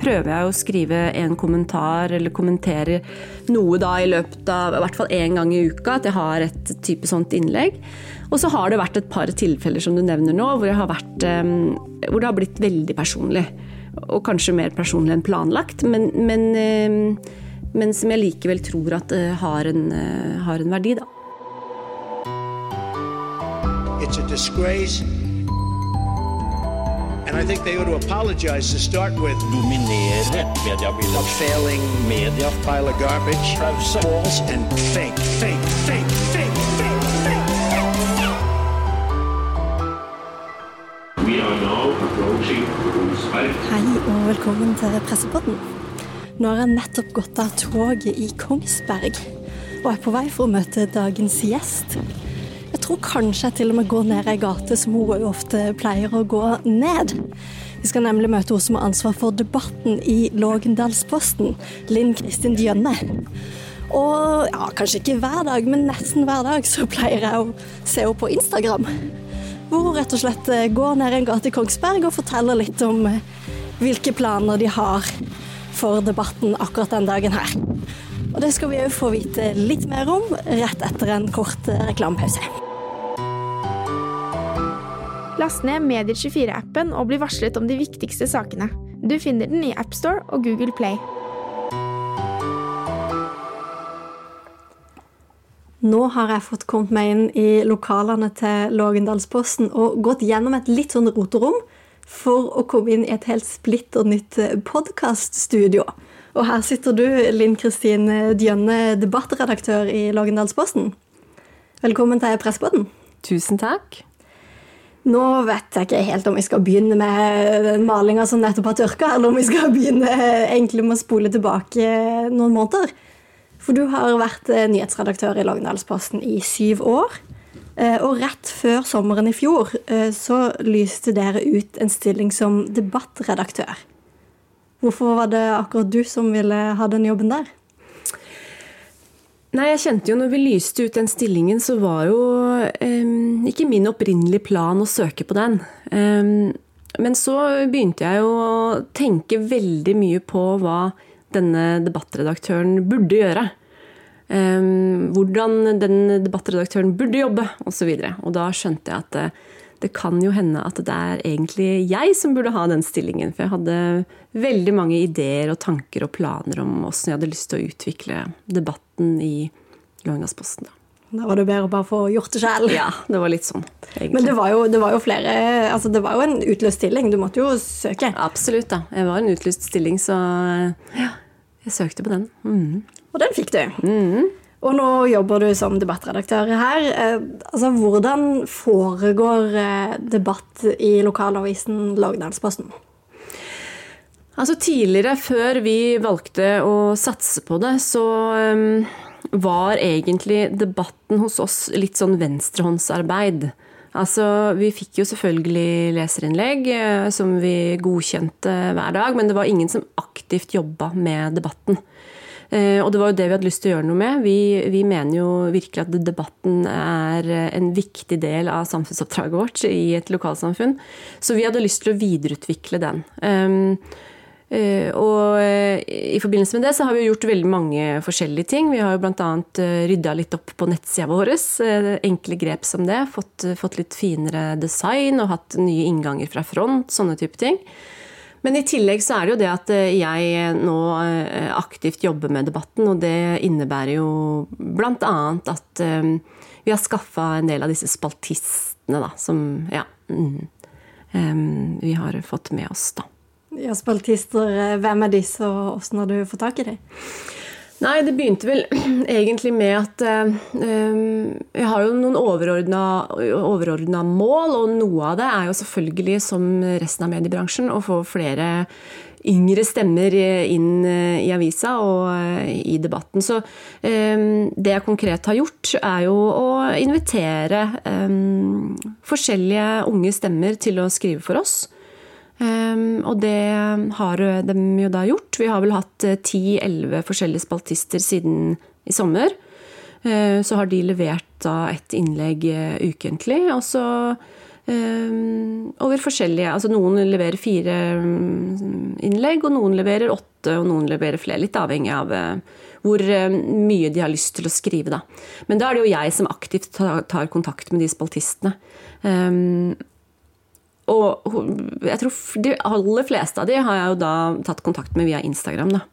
prøver jeg å skrive en kommentar eller kommentere noe da i løpet av i hvert fall én gang i uka. At jeg har et type sånt innlegg. Og så har det vært et par tilfeller som du nevner nå, hvor, har vært, hvor det har blitt veldig personlig. Og kanskje mer personlig enn planlagt, men, men, men som jeg likevel tror at har en, har en verdi, da. It's a disgrace. Dominere mediebildet. Failing media. Pile of garbage. False and fake, fake, fake, fake, fake, fake. We are now approaching Hei og velkommen til Pressepodden. Nå har jeg nettopp gått av toget i Kongsberg og er på vei for å møte dagens gjest. Tror kanskje jeg til og med går ned ei gate som hun ofte pleier å gå ned. Vi skal nemlig møte hun som har ansvar for debatten i Lågendalsposten, Linn Kristin Djønne. Og ja, kanskje ikke hver dag, men nesten hver dag så pleier jeg å se henne på Instagram. Hvor hun rett og slett eh, går ned en gate i Kongsberg og forteller litt om eh, hvilke planer de har for debatten akkurat den dagen her. Og det skal vi òg få vite litt mer om rett etter en kort eh, reklamepause. Last ned Medier24-appen og bli varslet om de viktigste sakene. Du finner den i AppStore og Google Play. Nå har jeg fått kommet meg inn i lokalene til Lågendalsposten og gått gjennom et litt sånn roterom for å komme inn i et helt splitter nytt podkaststudio. Og her sitter du, Linn Kristin Djønne, debattredaktør i Lågendalsposten. Velkommen til Pressepodden. Tusen takk. Nå vet jeg ikke helt om vi skal begynne med den malinga som nettopp har tørka, eller om vi skal begynne egentlig med å spole tilbake noen måneder. For du har vært nyhetsredaktør i Lågendalsposten i syv år. Eh, og rett før sommeren i fjor eh, så lyste dere ut en stilling som debattredaktør. Hvorfor var det akkurat du som ville ha den jobben der? Nei, jeg kjente jo når vi lyste ut den stillingen, så var jo um, ikke min opprinnelige plan å søke på den. Um, men så begynte jeg jo å tenke veldig mye på hva denne debattredaktøren burde gjøre. Um, hvordan den debattredaktøren burde jobbe, osv. Og, så og da skjønte jeg at uh, det kan jo hende at det er egentlig jeg som burde ha den stillingen. For jeg hadde veldig mange ideer og tanker og planer om åssen jeg hadde lyst til å utvikle debatten i Lågendalsposten. Da var det bedre å bare få gjort det sjøl? Ja, det var litt sånn. Egentlig. Men det var, jo, det var, jo, flere Altså, det var jo en utløst stilling. Du måtte jo søke? Absolutt, da. Jeg var en utløst stilling, så ja, jeg søkte på den. Mm. Og den fikk du. Mm. Og nå jobber du som debattredaktør her. Eh, altså, hvordan foregår eh, debatt i lokalavisen Lågendalsposten? Altså, tidligere, før vi valgte å satse på det, så um, var egentlig debatten hos oss litt sånn venstrehåndsarbeid. Altså, vi fikk jo selvfølgelig leserinnlegg som vi godkjente hver dag, men det var ingen som aktivt jobba med debatten. Eh, og det var jo det vi hadde lyst til å gjøre noe med. Vi, vi, mener jo virkelig at debatten er en viktig del av samfunnsoppdraget vårt i et lokalsamfunn. Så vi hadde lyst til å videreutvikle den. Um, og uh, i forbindelse med det så har vi gjort veldig mange forskjellige ting. Vi har jo bl.a. Uh, rydda litt opp på nettsida vår. Enkle grep som det. Fått, fått, litt finere design og hatt nye innganger fra front. Sånne type ting. Men i tillegg så er det jo det at eh, jeg nå eh, aktivt jobber med debatten, og det innebærer jo bl.a. at eh, vi har skaffa en del av disse spaltistene, da, som ja, mm, vi har fått med oss, da. Ja, spaltister, hvem er disse, og åssen har du fått tak i dem? Nei, det begynte vel egentlig med at uh, jeg har jo noen overordna mål, og noe av det er jo selvfølgelig, som resten av mediebransjen, å få flere yngre stemmer inn i avisa og i debatten. Så um, det jeg konkret har gjort, er jo å invitere um, forskjellige unge stemmer til å skrive for oss. Um, og det har de jo da gjort. Vi har vel hatt eh, ti-elleve forskjellige spaltister siden i sommer. Uh, så har de levert da et innlegg ukentlig. Og så Um, over forskjellige altså Noen leverer fire um, innlegg, og noen leverer åtte, og noen leverer flere. Litt avhengig av hvor mye de har lyst til å skrive. Da. Men da er det jo jeg som aktivt tar, kontakt med de spaltistene. Og jeg tror de aller fleste av de har jeg jo da tatt kontakt med via Instagram. Da.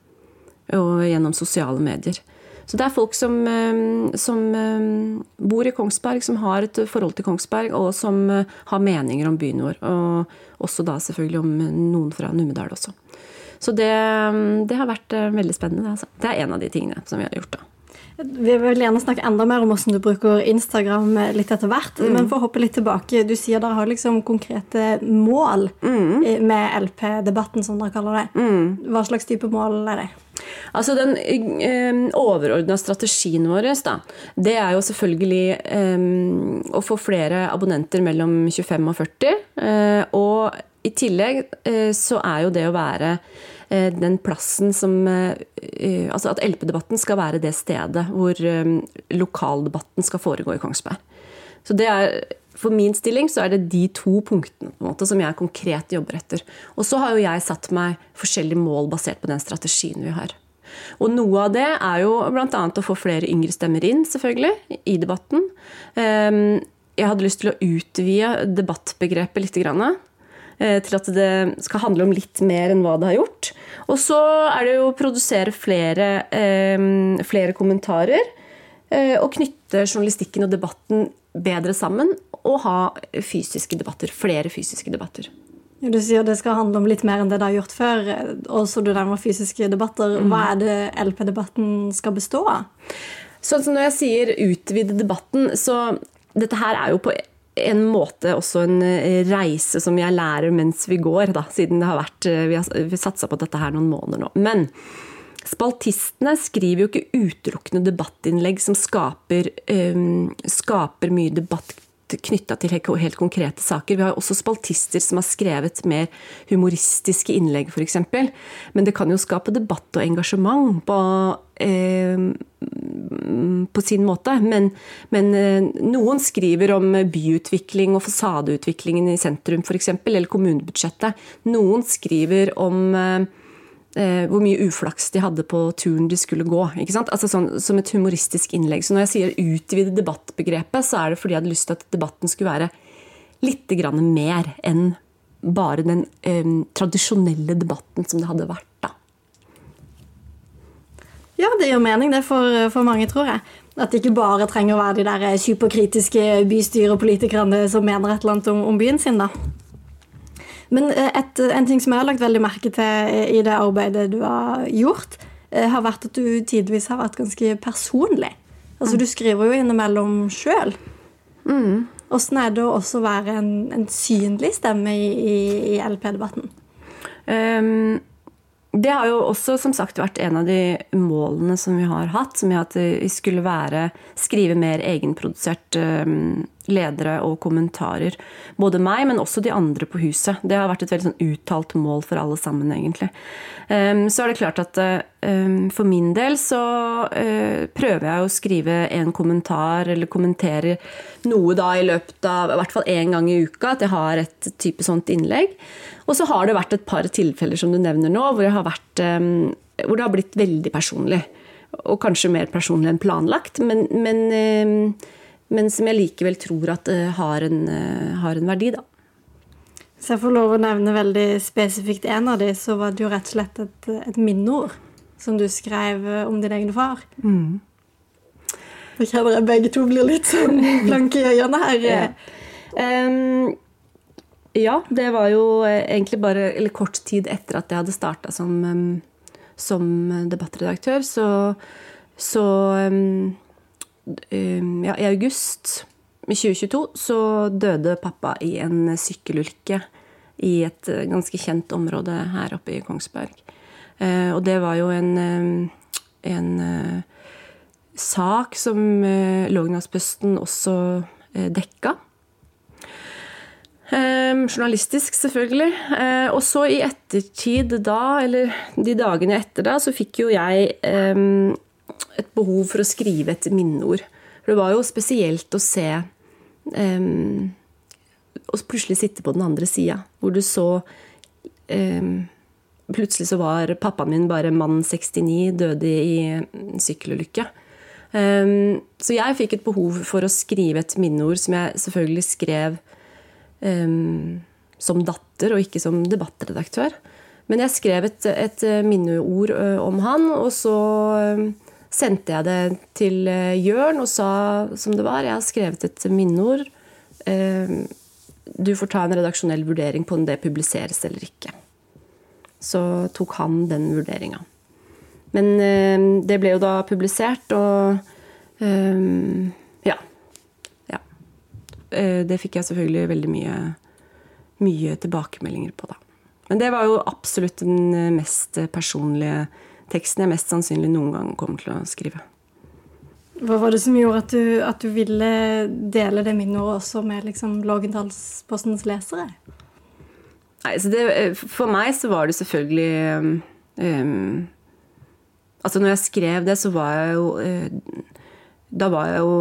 Og gjennom sosiale medier. Så det er folk som, eh, som, eh, bor i Kongsberg, som har et forhold til Kongsberg, og som eh, har meninger om byen vår. Og også da selvfølgelig om noen fra Numedal også. Så det, det har vært veldig spennende. Altså. Det er en av de tingene som vi har gjort. da. Vi vil gjerne snakke enda mer om hvordan du bruker Instagram litt etter hvert. Mm. Men for å hoppe litt tilbake, du sier dere har liksom konkrete mål mm. med LP-debatten, som dere kaller det. Mm. Hva slags type mål er det? Altså Den eh, overordna strategien vår da, det er jo selvfølgelig eh, å få flere abonnenter mellom 25 og 40. Eh, og i tillegg eh, så er jo det å være den plassen som eh, Altså at LP-debatten skal være det stedet hvor lokaldebatten skal foregå i Kongsberg. Så det er for min stilling så er det de to punktene måte, som jeg konkret jobber etter. Og så har jo jeg satt meg forskjellige mål basert på den strategien vi har. Og noe av det er jo bl.a. å få flere yngre stemmer inn, selvfølgelig, i debatten. Ehm, jeg hadde lyst til å utvide debattbegrepet litt. Eh, til at det skal handle om litt mer enn hva det har gjort. Og så er det jo å produsere flere, ehm, flere kommentarer. Eh, og knytte journalistikken og debatten bedre sammen og ha fysiske debatter. Flere fysiske debatter. Du sier det skal handle om litt mer enn det det har gjort før. Og så du nærmer fysiske debatter. Hva er det LP-debatten skal bestå av? Sånn som når jeg sier utvide debatten, så dette her er jo på en måte også en eh, reise som jeg lærer mens vi går, da, siden det har vært, eh, vi har, har satsa på dette her noen måneder nå. Men Spaltistene skriver jo ikke utelukkende debattinnlegg som skaper, um, skaper mye debatt knytta til helt konkrete saker. Vi har også spaltister som har skrevet mer humoristiske innlegg, f.eks. Men det kan jo skape debatt og engasjement på, eh, på sin måte. Men, men eh, noen skriver om byutvikling og fasadeutviklingen i sentrum, f.eks., eller kommunebudsjettet. Noen skriver om eh, eh, hvor mye uflaks de hadde på turen de skulle gå. Altså sånn, som et humoristisk innlegg. Så når jeg sier utvide debattbegrepet, så er det fordi jeg hadde lyst til at debatten skulle være litt mer enn bare den eh, tradisjonelle debatten som det hadde vært. da. Ja, det gjør mening det for, for mange, tror jeg. At det ikke bare trenger å være de der superkritiske bystyrepolitikerne som mener et eller annet om, om byen sin. da. Men eh, et, en ting som jeg har lagt veldig merke til i det arbeidet du har gjort, eh, har vært at du tidvis har vært ganske personlig. Altså, Du skriver jo innimellom sjøl. Mm. Åssen er det å også være en, en synlig stemme i, i, i LP-debatten? Um, det har jo også som sagt vært en av de målene som vi har hatt. Som er at vi skulle være, skrive mer egenprodusert um, ledere og kommentarer. Både meg, men også de andre på huset. Det har vært et veldig sånn uttalt mål for alle sammen, egentlig. Um, så er det klart at um, for min del så uh, prøver jeg å skrive en kommentar, eller kommentere noe da i løpet av i hvert fall én gang i uka. At jeg har et type sånt innlegg. Og så har det vært et par tilfeller som du nevner nå, hvor, vært, um, hvor det har blitt veldig personlig. Og kanskje mer personlig enn planlagt. men, men men som jeg likevel tror at uh, har, en, uh, har, en, verdi, da. Hvis jeg får lov å nevne veldig spesifikt en av de, så var det jo rett og slett et, et minneord som du skrev eh, om din egen far. Mm. Nå kjenner jeg begge to blir litt sånn blanke i øynene her. Ja. Um, ja, det var jo egentlig bare eller kort tid etter at jeg hadde starta som, um, som debattredaktør, så, så um, ja, I august 2022 så døde pappa i en sykkelulykke i et eh, ganske kjent område her oppe i Kongsberg. Eh, og det var jo en, eh, en sak som Lågendalsposten også dekka. Um, journalistisk, selvfølgelig. Uh, og så i ettertid da, eller de dagene etter da, så fikk jo jeg um, et behov for å skrive et minneord. For det var jo spesielt å se um, og plutselig sitte på den andre sida, hvor du så um, Plutselig så var pappaen min bare mann 69, døde i en sykkelulykke. Um, så jeg fikk et behov for å skrive et minneord som jeg selvfølgelig skrev som datter og ikke som debattredaktør. Men jeg skrev et, et minneord om han, og så sendte jeg det til Jørn og sa som det var. Jeg har skrevet et minneord. Du får ta en redaksjonell vurdering på om det publiseres eller ikke. Så tok han den vurderinga. Men det ble jo da publisert, og ja. ja. Det fikk jeg selvfølgelig veldig mye mye tilbakemeldinger på, da. Men det var jo absolutt den mest personlige teksten jeg mest sannsynlig noen gang kommer til å skrive. Hva var det som gjorde at du, at du ville dele det minneordet også med liksom Lågendalspostens lesere? Nei, det, For meg så var det selvfølgelig um, Altså, når jeg skrev det, så var jeg jo uh, Da var jeg jo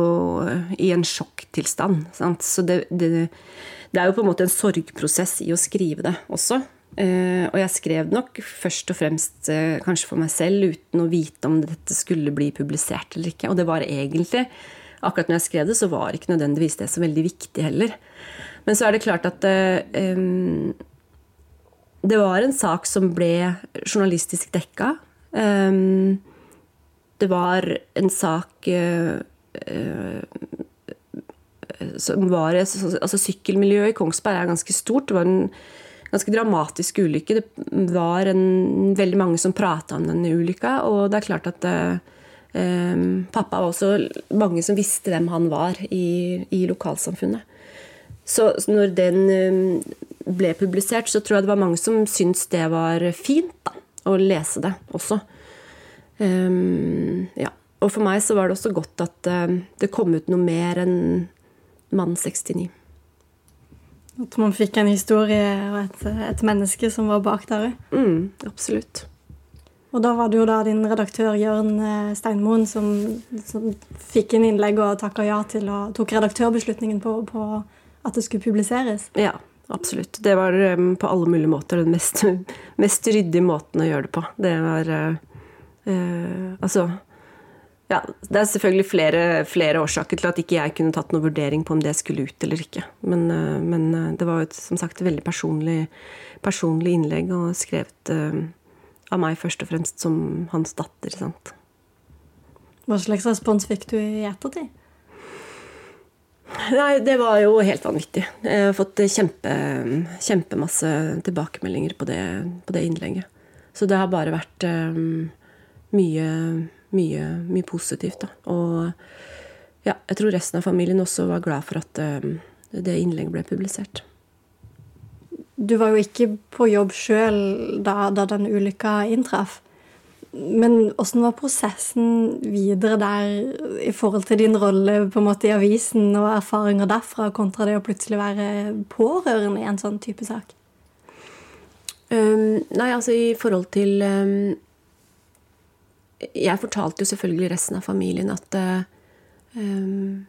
i en sjokktilstand. Sant? Så det, det det er jo på en måte en sorgprosess i å skrive det også. Uh, og jeg skrev det nok først og fremst uh, kanskje for meg selv, uten å vite om dette skulle bli publisert eller ikke. Og det var egentlig Akkurat når jeg skrev det, så var ikke nødvendigvis det så veldig viktig heller. Men så er det klart at uh, um, det var en sak som ble journalistisk dekka. Um, det var en sak som var altså Sykkelmiljøet i Kongsberg er ganske stort. Det var en ganske dramatisk ulykke. Det var en, veldig mange som prata om denne ulykka, og det er klart at Um, pappa var også mange som visste hvem han var i, i lokalsamfunnet. Så når den um, ble publisert, så tror jeg det var mange som syntes det var fint da, å lese det også. Um, ja. Og for meg så var det også godt at uh, det kom ut noe mer enn mann 69. At man fikk en historie og et, et menneske som var bak der òg? Mm, absolutt. Og da var det jo da din redaktør Jørn eh, Steinmoen som, som fikk inn innlegg og takka ja til og tok redaktørbeslutningen på, på, at det skulle publiseres? Ja, absolutt. Det var um, på alle mulige måter den mest, mest ryddige måten å gjøre det på. Det var uh, uh, Altså ja, Det er selvfølgelig flere, flere, årsaker til at ikke jeg kunne tatt noen vurdering på om det skulle ut eller ikke. Men, eh, men eh, det var et, som sagt et veldig personlig, personlig innlegg og skrevet uh, av meg først og fremst som hans datter. Sant? Hva slags respons fikk du i ettertid? Nei, det var jo helt vanvittig. Jeg har fått kjempe, kjempemasse tilbakemeldinger på det, på det innlegget. Så det har bare vært um, mye mye, mye positivt. Da. Og ja, jeg tror resten av familien også var glad for at um, det innlegget ble publisert. Du var jo ikke på jobb sjøl da, da den ulykka inntraff. Men åssen var prosessen videre der i forhold til din rolle på en måte i avisen og erfaringer derfra, kontra det å plutselig være pårørende i en sånn type sak? Um, nei, altså i forhold til um, jeg fortalte jo selvfølgelig resten av familien at um,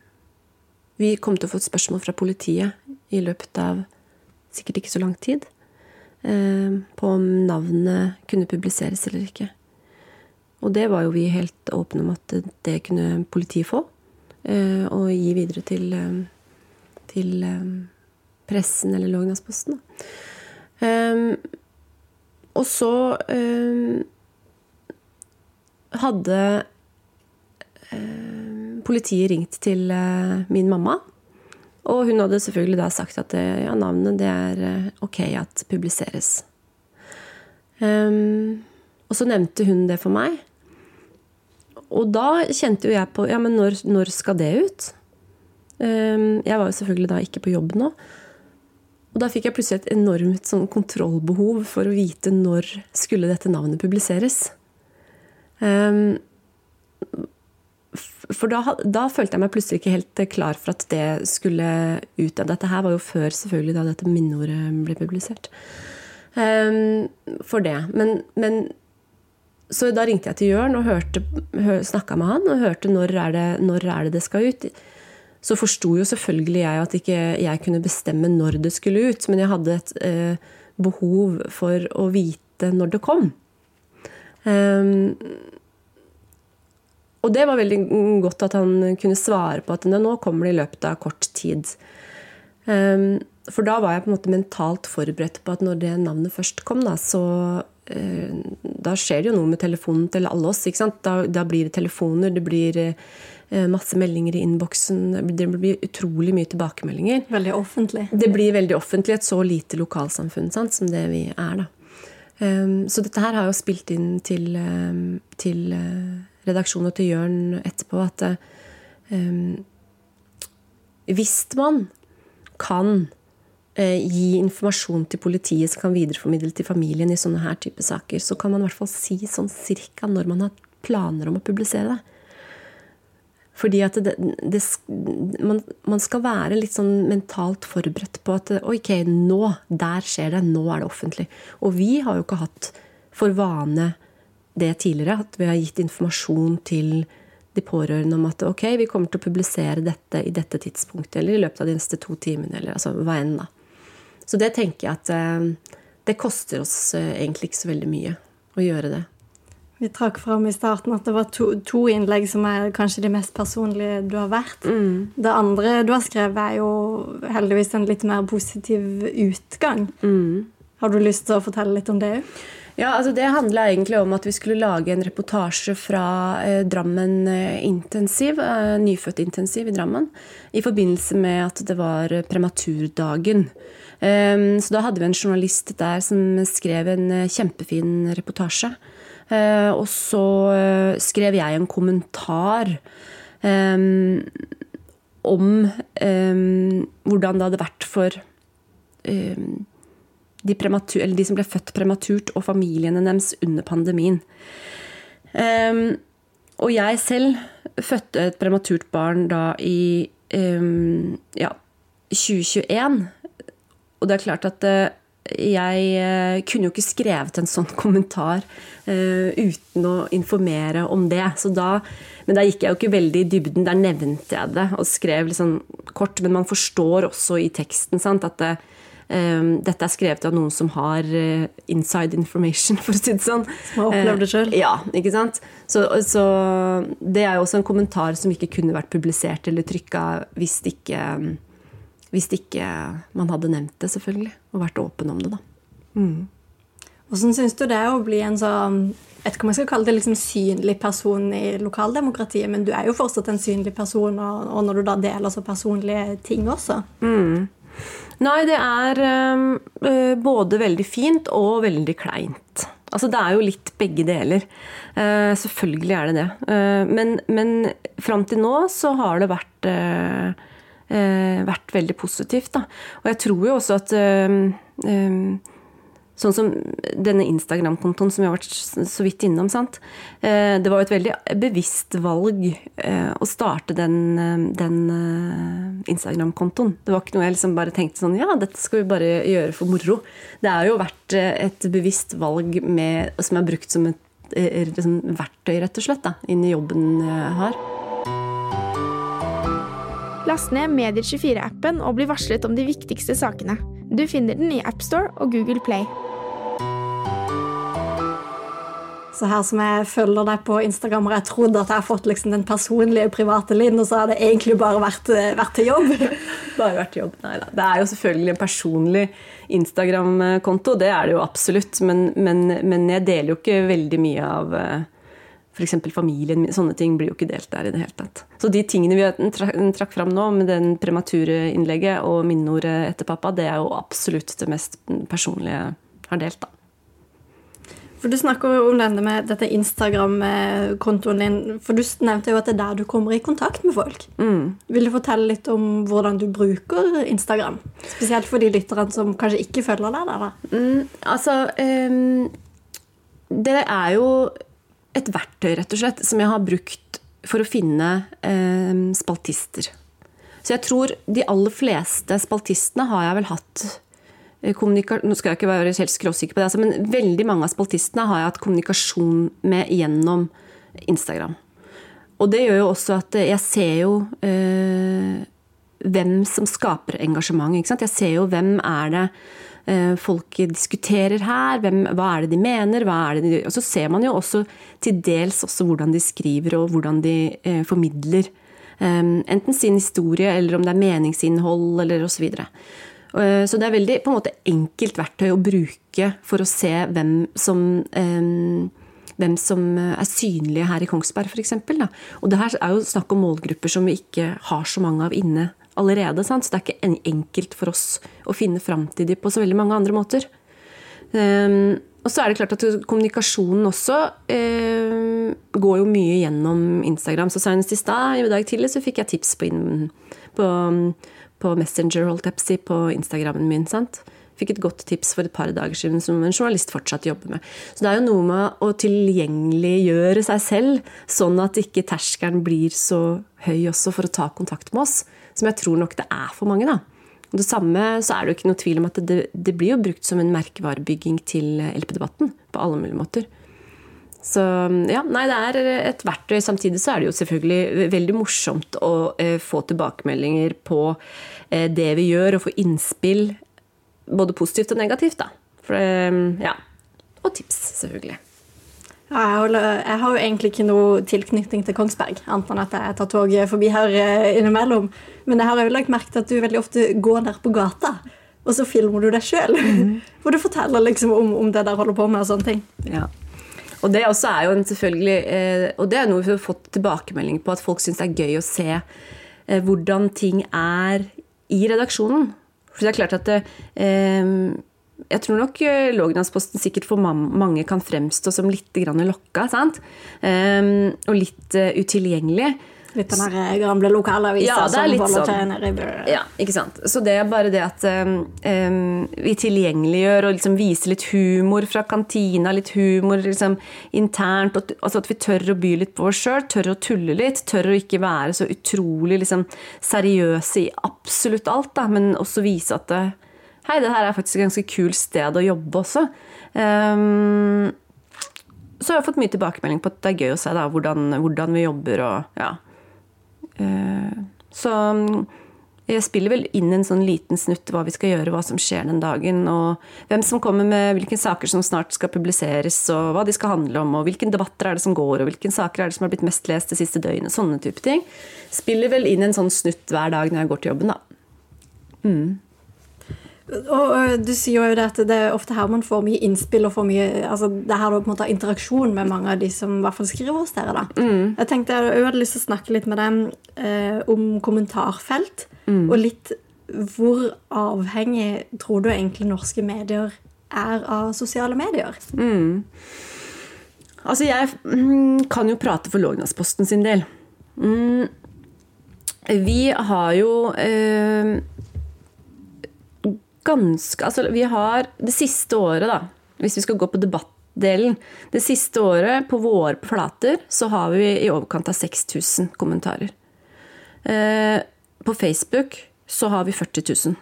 vi kom til å få et spørsmål fra politiet i løpet av sikkert ikke så lang tid um, på om navnet kunne publiseres eller ikke. Og det var jo vi helt åpne om at det kunne politiet få. Uh, og gi videre til, um, til pressen eller Lågendalsposten. og så hadde eh, politiet ringt til eh, min mamma. Og hun hadde selvfølgelig da sagt at eh, ja, navnet det er ok at publiseres. Um, og så nevnte hun det for meg. Og da kjente jo jeg på Ja, men når, når skal det ut? Um, jeg var jo selvfølgelig da ikke på jobb nå. Og da fikk jeg plutselig et enormt sånn kontrollbehov for å vite når skulle dette navnet publiseres. Um, for da, da, følte jeg meg plutselig ikke helt klar for at det skulle ut. Dette her var jo før selvfølgelig da dette minneordet ble publisert. Um, for det. Men, men, Så da ringte jeg til Jørn og hørte, hør, snakka med han og hørte når er, det, når er det det skal ut. så forsto jo selvfølgelig jeg at ikke jeg kunne bestemme når det skulle ut, men jeg hadde et eh, behov for å vite når det kom. Um, og det var veldig godt at han kunne svare på at nå kommer det i løpet av kort tid. Um, for da var jeg på en måte mentalt forberedt på at når det navnet først kom, da, så uh, Da skjer det jo noe med telefonen til alle oss. Da, da blir det telefoner, det blir uh, masse meldinger i innboksen. Det blir utrolig mye tilbakemeldinger. Veldig offentlig. Det blir veldig offentlig, et så lite lokalsamfunn sant, som det vi er, da. Um, så dette her har jo spilt inn til, um, til uh, redaksjonen og til Jørn etterpå at um, hvis man kan uh, gi informasjon til politiet som kan videreformidle til familien i sånne her type saker, så kan man i hvert fall si sånn cirka når man har planer om å publisere det. Fordi at det, det, man, man, skal være litt sånn mentalt forberedt på at ok, nå, der skjer det, nå er det offentlig. Og vi har jo ikke hatt for vane det tidligere, at vi har gitt informasjon til de pårørende om at ok, vi kommer til å publisere dette i dette tidspunktet, eller i løpet av de neste to timene, eller altså hva enn, da. Så det tenker jeg at eh, det koster oss eh, egentlig ikke så veldig mye å gjøre det. Vi trakk fram i starten at det var to, to, innlegg som er kanskje de mest personlige du har vært. Mm. Det andre du har skrevet, er jo heldigvis en litt mer positiv utgang. Mm. Har du lyst til å fortelle litt om det òg? Ja, altså Det handla egentlig om at vi skulle lage en reportasje fra eh, Drammen eh, intensiv, eh, nyfødtintensiv i Drammen, i forbindelse med at det var prematurdagen. Um, så da hadde vi en journalist der som skrev en eh, kjempefin reportasje. Uh, og så uh, skrev jeg en kommentar um, om hvordan det hadde vært for de, de, som ble født prematurt, og familiene deres under pandemien. Og jeg selv fødte et prematurt barn da i ja, 2021. Og det er klart at jeg uh, kunne jo ikke skrevet en sånn kommentar uh, uten å informere om det. Da, men da gikk jeg jo ikke veldig i dybden. Der nevnte jeg det og skrev sånn kort. Men man forstår også i teksten sant, at det, Um, dette er skrevet av noen som har uh, inside information, for å si det sånn. Som har opplevd det sjøl? Uh, ja, ikke sant. Så, så, det er jo også en kommentar som ikke kunne vært publisert eller trykka hvis ikke, hvis ikke man hadde nevnt det, selvfølgelig. Og vært åpen om det, da. Mm. Hvordan syns du det er å bli en sånn jeg vet ikke om jeg skal kalle det liksom synlig person i lokaldemokratiet, men du er jo fortsatt en synlig person, og, og når du da deler så personlige ting også. Mm. Nei, det er øh, både veldig fint og veldig kleint. Altså, det er jo litt begge deler. Uh, selvfølgelig er det det. Uh, men, men fram til nå så har det vært, uh, vært veldig positivt. Da. Og jeg tror jo også at Sånn som denne Instagram-kontoen som vi har vært så vidt innom. sant? Eh, det var jo et veldig bevisst valg eh, å starte den, eh, den Instagram-kontoen. Det var ikke noe jeg liksom bare tenkte sånn Ja, dette skal vi bare gjøre for moro. Det har jo vært et bevisst valg med, som er brukt som et liksom, verktøy, rett og slett, da, inn i jobben jeg har. Last ned Medier24-appen og bli varslet om de viktigste sakene. Du finner den i AppStore og Google Play. Så her som jeg følger deg på Instagram, og jeg trodde at jeg har fått liksom den personlige, private Linn, og så har det egentlig bare vært, eh, vært til jobb. bare vært til jobb, nei da. Det er jo selvfølgelig en personlig Instagram-konto, det er det jo absolutt. Men, men, men, jeg deler jo ikke veldig mye av eh, f.eks. familien min. Sånne ting blir jo ikke delt der i det hele tatt. Så de tingene vi trakk fram nå, med den premature innlegget og minneordet etter pappa, det er jo absolutt det mest personlige jeg har delt, da. For Du snakker jo om denne med dette Instagram-kontoen din. For du nevnte jo at det er der du kommer i kontakt med folk. Mm. Vil du fortelle litt om hvordan du bruker Instagram? Spesielt for de lytterne som kanskje ikke følger deg der. da. Mm, altså, um, det er jo et verktøy, rett og slett, som jeg har brukt for å finne eh, spaltister. Så jeg tror de aller fleste spaltistene har jeg vel hatt Eh, nå skal jeg ikke være helt skråsikker på det, altså, men veldig mange av spaltistene har jeg hatt kommunikasjon med gjennom Instagram. Og det gjør jo også at jeg ser jo eh, hvem som skaper engasjement. Ikke sant? Jeg ser jo hvem er det eh, folk diskuterer her, hvem, hva er det de mener, hva er det de Og så ser man jo også til dels også hvordan de skriver og hvordan de eh, formidler. Um, enten sin historie, eller om det er meningsinnhold, eller osv. Så, uh, så det er veldig på en måte enkelt verktøy å bruke for å se hvem som um, hvem som er synlige her i Kongsberg f.eks. Og det her er jo snakk om målgrupper som vi ikke har så mange av inne allerede. Sant? Så det er ikke enkelt for oss å finne fram til dem på så veldig mange andre måter. Um, og så er det klart at kommunikasjonen også eh, går jo mye gjennom Instagram. Så senest i stad, i dag tidlig, så fikk jeg tips på, in, på, på Messenger holdt jeg på, Instagramen min. sant? Fikk et godt tips for et par dager siden som en journalist fortsatt jobber med. Så det er jo noe med å tilgjengeliggjøre seg selv, sånn at ikke terskelen blir så høy også for å ta kontakt med oss som jeg tror nok det er for mange. da. Det samme så er det jo ikke noe tvil om at det, det blir jo brukt som en merkevarebygging til LP-debatten på alle mulige måter. Så ja, nei, det er et verktøy. Samtidig så er det jo selvfølgelig veldig morsomt å eh, få tilbakemeldinger på eh, det vi gjør, og få innspill. Både positivt og negativt, da. For, eh, ja. Og tips, selvfølgelig. Jeg, har jo egentlig ikke noe tilknytning til Kongsberg, annet enn at jeg tar toget forbi her eh, innimellom. Men jeg har jo lagt merke til at du veldig ofte går der på gata, og så filmer du deg sjøl. Mm. Hvor du forteller liksom om, om, det der holder på med og sånne ting. Ja. Og det også er jo en selvfølgelig eh, Og det er noe vi har fått tilbakemelding på, at folk syns det er gøy å se eh, hvordan ting er i redaksjonen. For det er klart at det, jeg tror nok eh, sikkert for mange kan fremstå som litt lokka. Sant? Um, og litt uh, utilgjengelig. Litt den der gamle lokalavisa ja, som holder sånn. til nede i Bø. Ja, ikke sant. Så det er bare det at um, vi tilgjengeliggjør og liksom viser litt humor fra kantina, litt humor liksom internt. Og, altså at vi tør å by litt på oss sjøl, tør å tulle litt. Tør å ikke være så utrolig liksom, seriøse i absolutt alt, da, men også vise at det, Hei, det her er faktisk et ganske kult sted å jobbe også. Um, så har jeg fått mye tilbakemelding på at det er gøy å se da, hvordan, hvordan vi jobber og ja. Uh, så jeg spiller vel inn en sånn liten snutt hva vi skal gjøre, hva som skjer den dagen, og hvem som kommer med hvilke saker som snart skal publiseres, og hva de skal handle om, og hvilke debatter er det som går, og hvilke saker er det som har blitt mest lest det siste døgnet, sånne type ting. Spiller vel inn en sånn snutt hver dag når jeg går til jobben, da. Mm. Og Du sier jo at det er ofte her man får mye innspill og får mye altså Det er her du på en måte har interaksjon med mange av de som i hvert fall skriver hos dere. da. Mm. Jeg tenkte jeg hadde lyst til å snakke litt med dem eh, om kommentarfelt. Mm. Og litt hvor avhengig tror du egentlig norske medier er av sosiale medier? Mm. Altså, jeg mm, kan jo prate for Lågnadsposten sin del. Mm. Vi har jo eh, ganske Altså, vi har det siste året, da, hvis vi skal gå på debattdelen Det siste året, på våre flater, så har vi i overkant av 6000 kommentarer. Eh, på Facebook så har vi 40 000.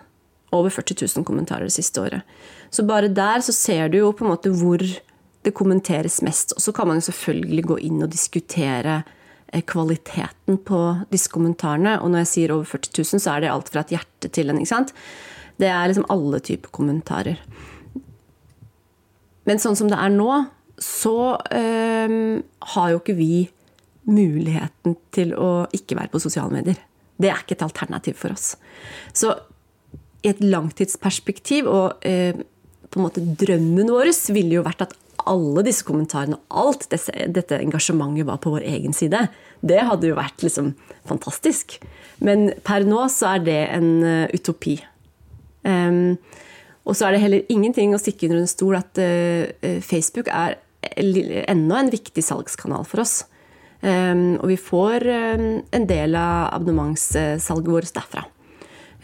Over 40 000 kommentarer det siste året. Så bare der så ser du jo på en måte hvor det kommenteres mest. Og så kan man jo selvfølgelig gå inn og diskutere kvaliteten på disse kommentarene. Og når jeg sier over 40 000, så er det alt fra et hjerte til en. ikke sant? Det er liksom alle typer kommentarer. Men sånn som det er nå, så øh, har jo ikke vi muligheten til å ikke være på sosiale medier. Det er ikke et alternativ for oss. Så i et langtidsperspektiv, og øh, på en måte drømmen vår, ville jo vært at alle disse kommentarene og alt dette, dette engasjementet var på vår egen side. Det hadde jo vært liksom fantastisk. Men per nå så er det en uh, utopi. Um, og så er det heller ingenting å stikke under en stol at uh, Facebook er enda en viktig salgskanal for oss. Um, og vi får um, en del av abonnementssalget vårt derfra.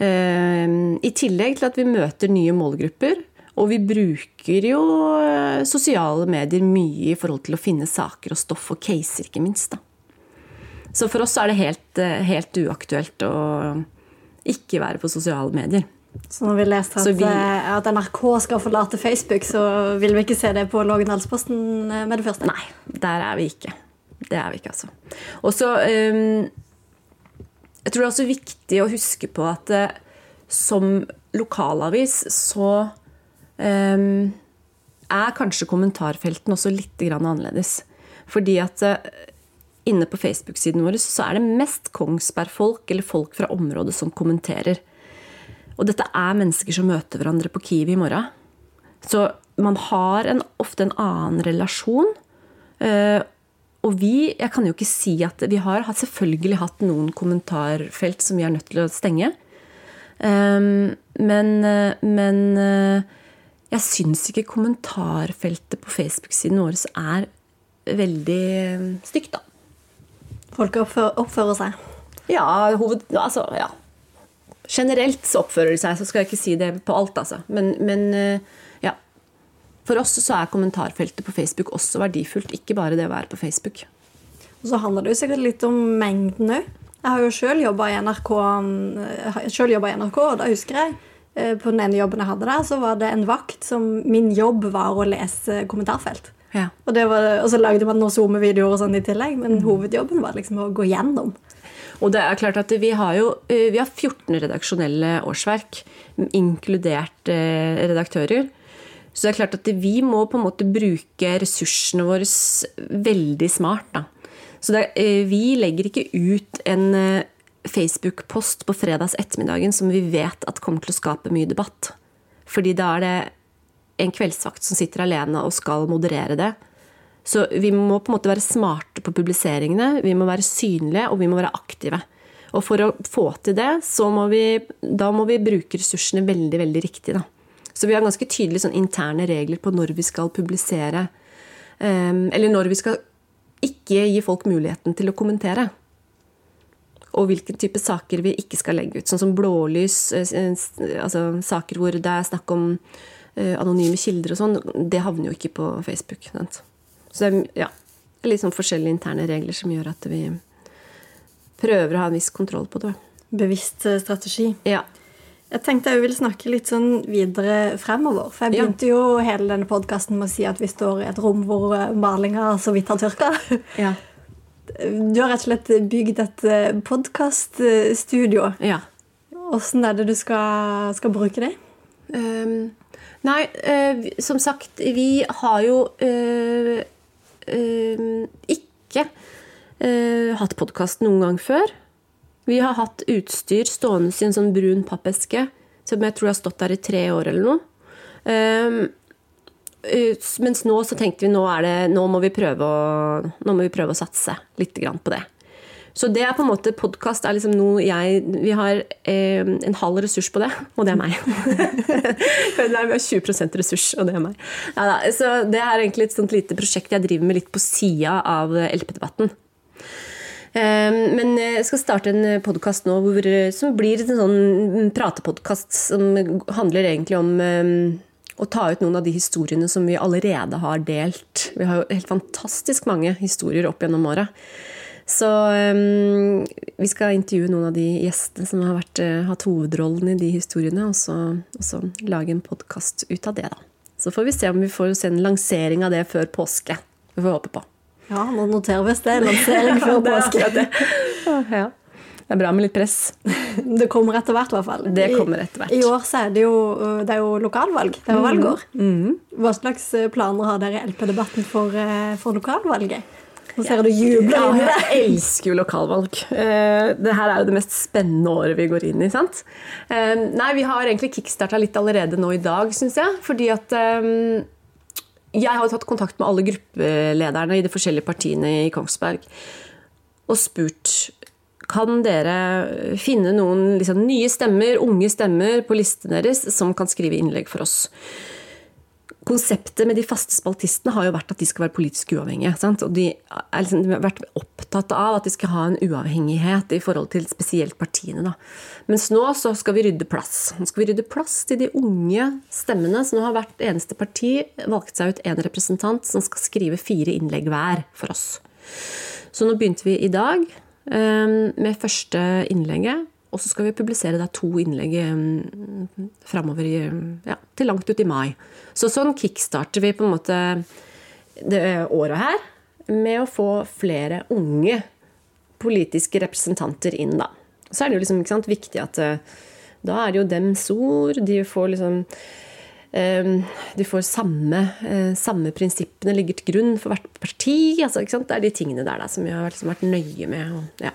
I tillegg til at vi møter nye målgrupper. Og vi bruker jo uh, sosiale medier mye i forhold til å finne saker og stoff og caser, ikke minst. Da. Så for oss er det helt, uh, helt uaktuelt å ikke være på sosiale medier. Så når vi leste at, vi, eh, at, NRK skal forlate Facebook, så vil vi ikke se det på Lågendalsposten eh, med det første? Nei, der er vi ikke. Det er vi ikke, altså. Og så um, jeg tror det er også viktig å huske på at eh, som lokalavis så eh, er kanskje kommentarfelten også litt annerledes. Fordi at eh, inne på Facebook-siden vår så er det mest Kongsberg-folk eller folk fra området som kommenterer. Og dette er mennesker som møter hverandre på Kiwi i morgen. Så man har en, ofte en annen relasjon. Eh, og vi Jeg kan jo ikke si at Vi har selvfølgelig hatt noen kommentarfelt som vi er nødt til å stenge. Um, men, men jeg syns ikke kommentarfeltet på Facebook-siden vår er veldig stygt, da. Folk oppfører, seg? Ja, hoved, altså, ja. Generelt så oppfører de seg, så skal jeg ikke si det på alt, altså. Men, men ja. For oss så er kommentarfeltet på Facebook også verdifullt, ikke bare det å være på Facebook. Og så handler det jo sikkert litt om mengden òg. Jeg har jo sjøl jobba i NRK, i NRK, og da husker jeg eh, på den ene jobben jeg hadde der, så var det en vakt som Min jobb var å lese kommentarfelt. Ja. Og, var, og, så lagde man noen SoMe-videoer og sånn i tillegg, men mm. hovedjobben var liksom å gå gjennom. Og det er klart at vi har jo eh, vi har 14 redaksjonelle årsverk, inkludert eh, redaktører. Så det er klart at vi må på en måte bruke ressursene våre veldig smart. Da. Så det, eh, vi legger ikke ut en eh, Facebook-post på fredags ettermiddagen som vi vet at kommer til å skape mye debatt. Fordi da er det en kveldsvakt som sitter alene og skal moderere det. Så vi må på en måte være smarte på publiseringene, vi må være synlige og vi må være aktive. Og for å få til det, så må vi, da må vi bruke ressursene veldig, veldig riktig. Da. Så vi har ganske tydelige sånn, interne regler på når vi skal publisere. Um, eller når vi skal ikke gi folk muligheten til å kommentere. Og hvilken type saker vi ikke skal legge ut. Sånn som blålys, eh, altså saker hvor det er snakk om uh, anonyme kilder og sånn, det havner jo ikke på Facebook. Sant? Så det er ja, litt sånn forskjellige interne regler som gjør at vi prøver å ha en viss kontroll på det. Bevisst eh, strategi. Ja. Jeg tenkte jeg ville snakke litt sånn videre fremover. For jeg begynte ja. jo hele denne podkasten med å si at vi står i et rom hvor eh, malinga så vidt har tørka. Ja. Du har rett og slett bygd et eh, podkaststudio. Ja. Åssen er det du skal, skal bruke det? Um, nei, uh, som sagt, vi har jo uh, uh, ikke hatt podkast noen gang før. Vi har hatt utstyr stående i en sånn brun pappeske som jeg tror har stått der i tre år eller noe. Um, mens nå så tenkte vi nå, det, nå, må vi prøve å, nå må vi prøve å satse litt på det. Så det er på en måte podkast er liksom noe jeg Vi har eh, en halv ressurs på det, og det er meg. Nei, vi har 20% ressurs, og det er meg. Ja, så det er egentlig et sånt lite prosjekt jeg driver med litt på sida av LP-debatten. Eh, men jeg skal starte en podkast nå hvor, som blir en sånn pratepodkast som handler egentlig om ehm, å ta ut noen av de historiene som vi allerede har delt. Vi har jo helt fantastisk mange historier opp gjennom året. Så um, vi skal intervjue noen av de gjestene som har vært, uh, hatt hovedrollen i de historiene, og så, og så lage en podkast ut av det, da. Så får vi se om vi får se en lansering av det før påske. Vi får håpe på. Ja, nå noterer vi oss det. Lansering før påske. det, ja. Det er bra med litt press. Det kommer etter hvert, i hvert fall. Det kommer etter hvert. I, år så er det jo, det er jo lokalvalg. Det er jo valgår. Mm. Mm. Hva slags eh, planer har dere i LP-debatten for, eh, for lokalvalget? Nå ser du jubler inni det. Jeg elsker jo lokalvalg. Eh, det her er jo det mest spennende året vi går inn i. sant? Nei, vi har egentlig kickstarta litt allerede nå i dag, syns jeg. Fordi at jeg har tatt kontakt med alle gruppelederne i de forskjellige partiene i Kongsberg og spurt kan dere finne noen liksom, nye stemmer, unge stemmer, på listen deres som kan skrive innlegg for oss konseptet med de faste spaltistene har jo vært at de skal være politisk uavhengige. Sant? Og de, liksom, de, har vært opptatt av at de skal ha en uavhengighet i forhold til spesielt partiene. Da. Mens nå så skal vi rydde plass. Nå skal vi rydde plass til de unge stemmene. Så nå har hvert eneste parti valgt seg ut en representant som skal skrive fire innlegg hver for oss. Så nå begynte vi i dag med første innlegget. Og så skal vi publisere da to innlegg um, framover ja, til langt ut i mai. Så sånn kickstarter vi på en måte det året her med å få flere unge politiske representanter inn, da. Så er det jo liksom sant, viktig at uh, da er det jo dems ord. De får liksom uh, De får samme, uh, samme, prinsippene ligger til grunn for hvert parti. Altså, det er de tingene der da, som vi har liksom vært nøye med. Og, ja.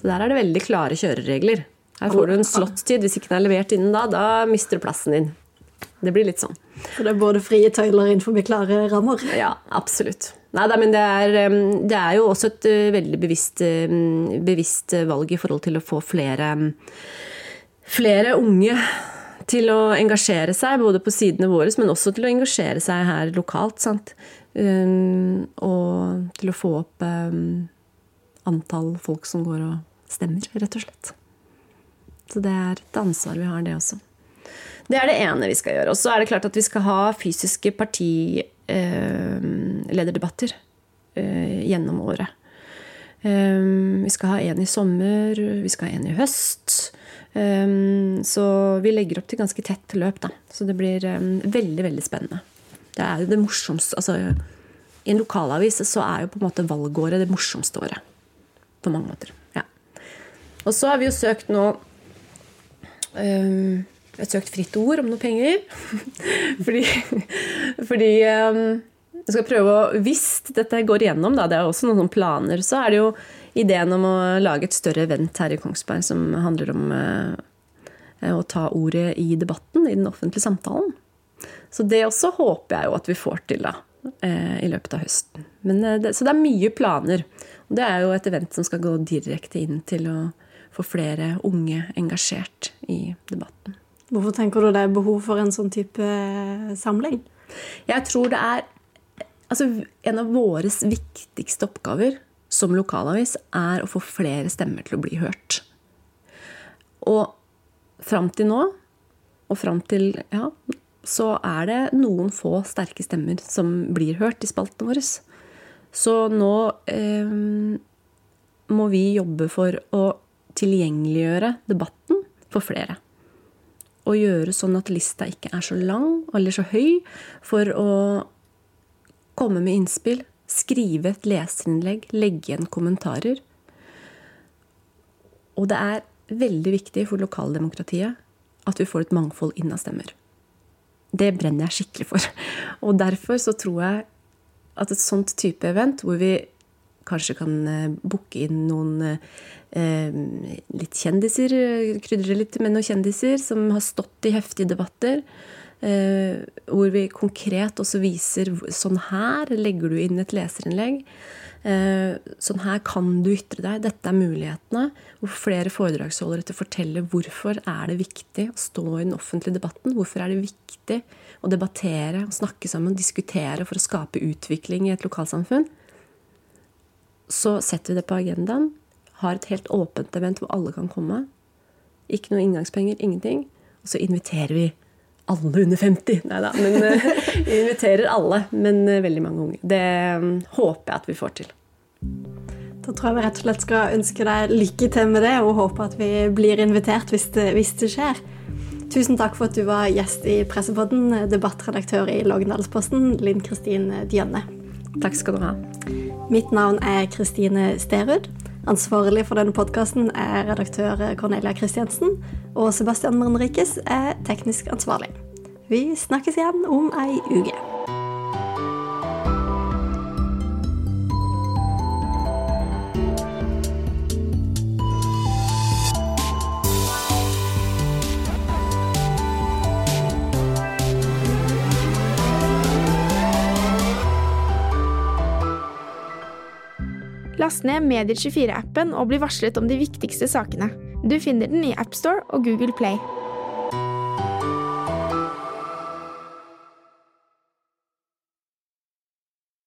Så der er det veldig klare kjøreregler. Her får du en slottid. Hvis ikke den er levert innen da, da mister du plassen din. Det blir litt sånn. Så det er både frie tøyler innenfor klare rammer? Ja, absolutt. Nei, men det er, det er, jo også et eh, veldig bevisst, bevisst, valg i forhold til å få flere, flere unge til å engasjere seg, både på sidene våre, men også til å engasjere seg her lokalt. Sant? Og til å få opp antall folk som går og stemmer, rett og slett. Så det er et ansvar vi har, det også. Det er det ene vi skal gjøre. Og så er det klart at vi skal ha fysiske partilederdebatter eh, gjennom året. Eh, vi skal ha en i sommer, vi skal ha en i høst. Eh, så vi legger opp til ganske tett løp, da. Så det blir veldig, veldig spennende. Det er jo det morsomste altså, I en lokalavis så er jo på en måte valgåret det morsomste året. På mange måter. Ja. Og så har vi jo søkt nå um, jeg har søkt fritt ord om noen penger. fordi, fordi um, jeg skal prøve å Hvis dette går igjennom, da, det er også noen planer, så er det jo ideen om å lage et større event her i Kongsberg som handler om uh, å ta ordet i debatten, i den offentlige samtalen. Så det også håper jeg jo at vi får til da, uh, i løpet av høsten. Men, uh, det, så det er mye planer. Og det er jo et event som skal gå direkte inn til å få flere unge engasjert i debatten. Hvorfor tenker du det er behov for en sånn type eh, samling? Jeg tror det er altså, En av våre viktigste oppgaver som lokalavis er å få flere stemmer til å bli hørt. Og fram til nå, og fram til ja, så er det noen få sterke stemmer som blir hørt i spaltene våre. Så nå eh, må vi jobbe for å tilgjengeliggjøre debatten for flere Og gjøre sånn at lista ikke er så lang eller så høy, for å komme med innspill, skrive et leserinnlegg, legge igjen kommentarer. Og det er veldig viktig for lokaldemokratiet at vi får et mangfold inn av stemmer. Det brenner jeg skikkelig for. Og derfor så tror jeg at et sånt type event, hvor vi kanskje kan eh, booke inn noen eh, litt kjendiser, krydre litt med noen kjendiser som har stått i heftige debatter. Eh, hvor vi konkret også viser sånn her legger du inn et leserinnlegg. Eh, sånn her kan du ytre deg. Dette er mulighetene. Hvor flere foredragsholdere til å fortelle hvorfor er det viktig å stå i den offentlige debatten. Hvorfor er det viktig å debattere, å snakke sammen, diskutere for å skape utvikling i et lokalsamfunn så setter vi det på agendaen. Har et helt åpent event hvor alle kan komme. Ikke noe inngangspenger, ingenting. Og så inviterer vi alle under 50. Nei da, men vi inviterer alle. Men uh, veldig mange unge. Det um, håper jeg at vi får til. Da tror jeg vi rett og slett skal ønske deg lykke til med det, og håpe at vi blir invitert hvis det, hvis det skjer. Tusen takk for at du var gjest i Pressepodden, debattredaktør i Lågendalsposten, Linn Kristin Djønne. Takk skal du ha. Mitt navn er Kristine Sterud. Ansvarlig for denne podkasten er redaktør Cornelia Christiansen. Og Sebastian Marenrikes er teknisk ansvarlig. Vi snakkes igjen om ei uke. Last ned Medier24-appen og bli varslet om de viktigste sakene. Du finner den i AppStore og Google Play.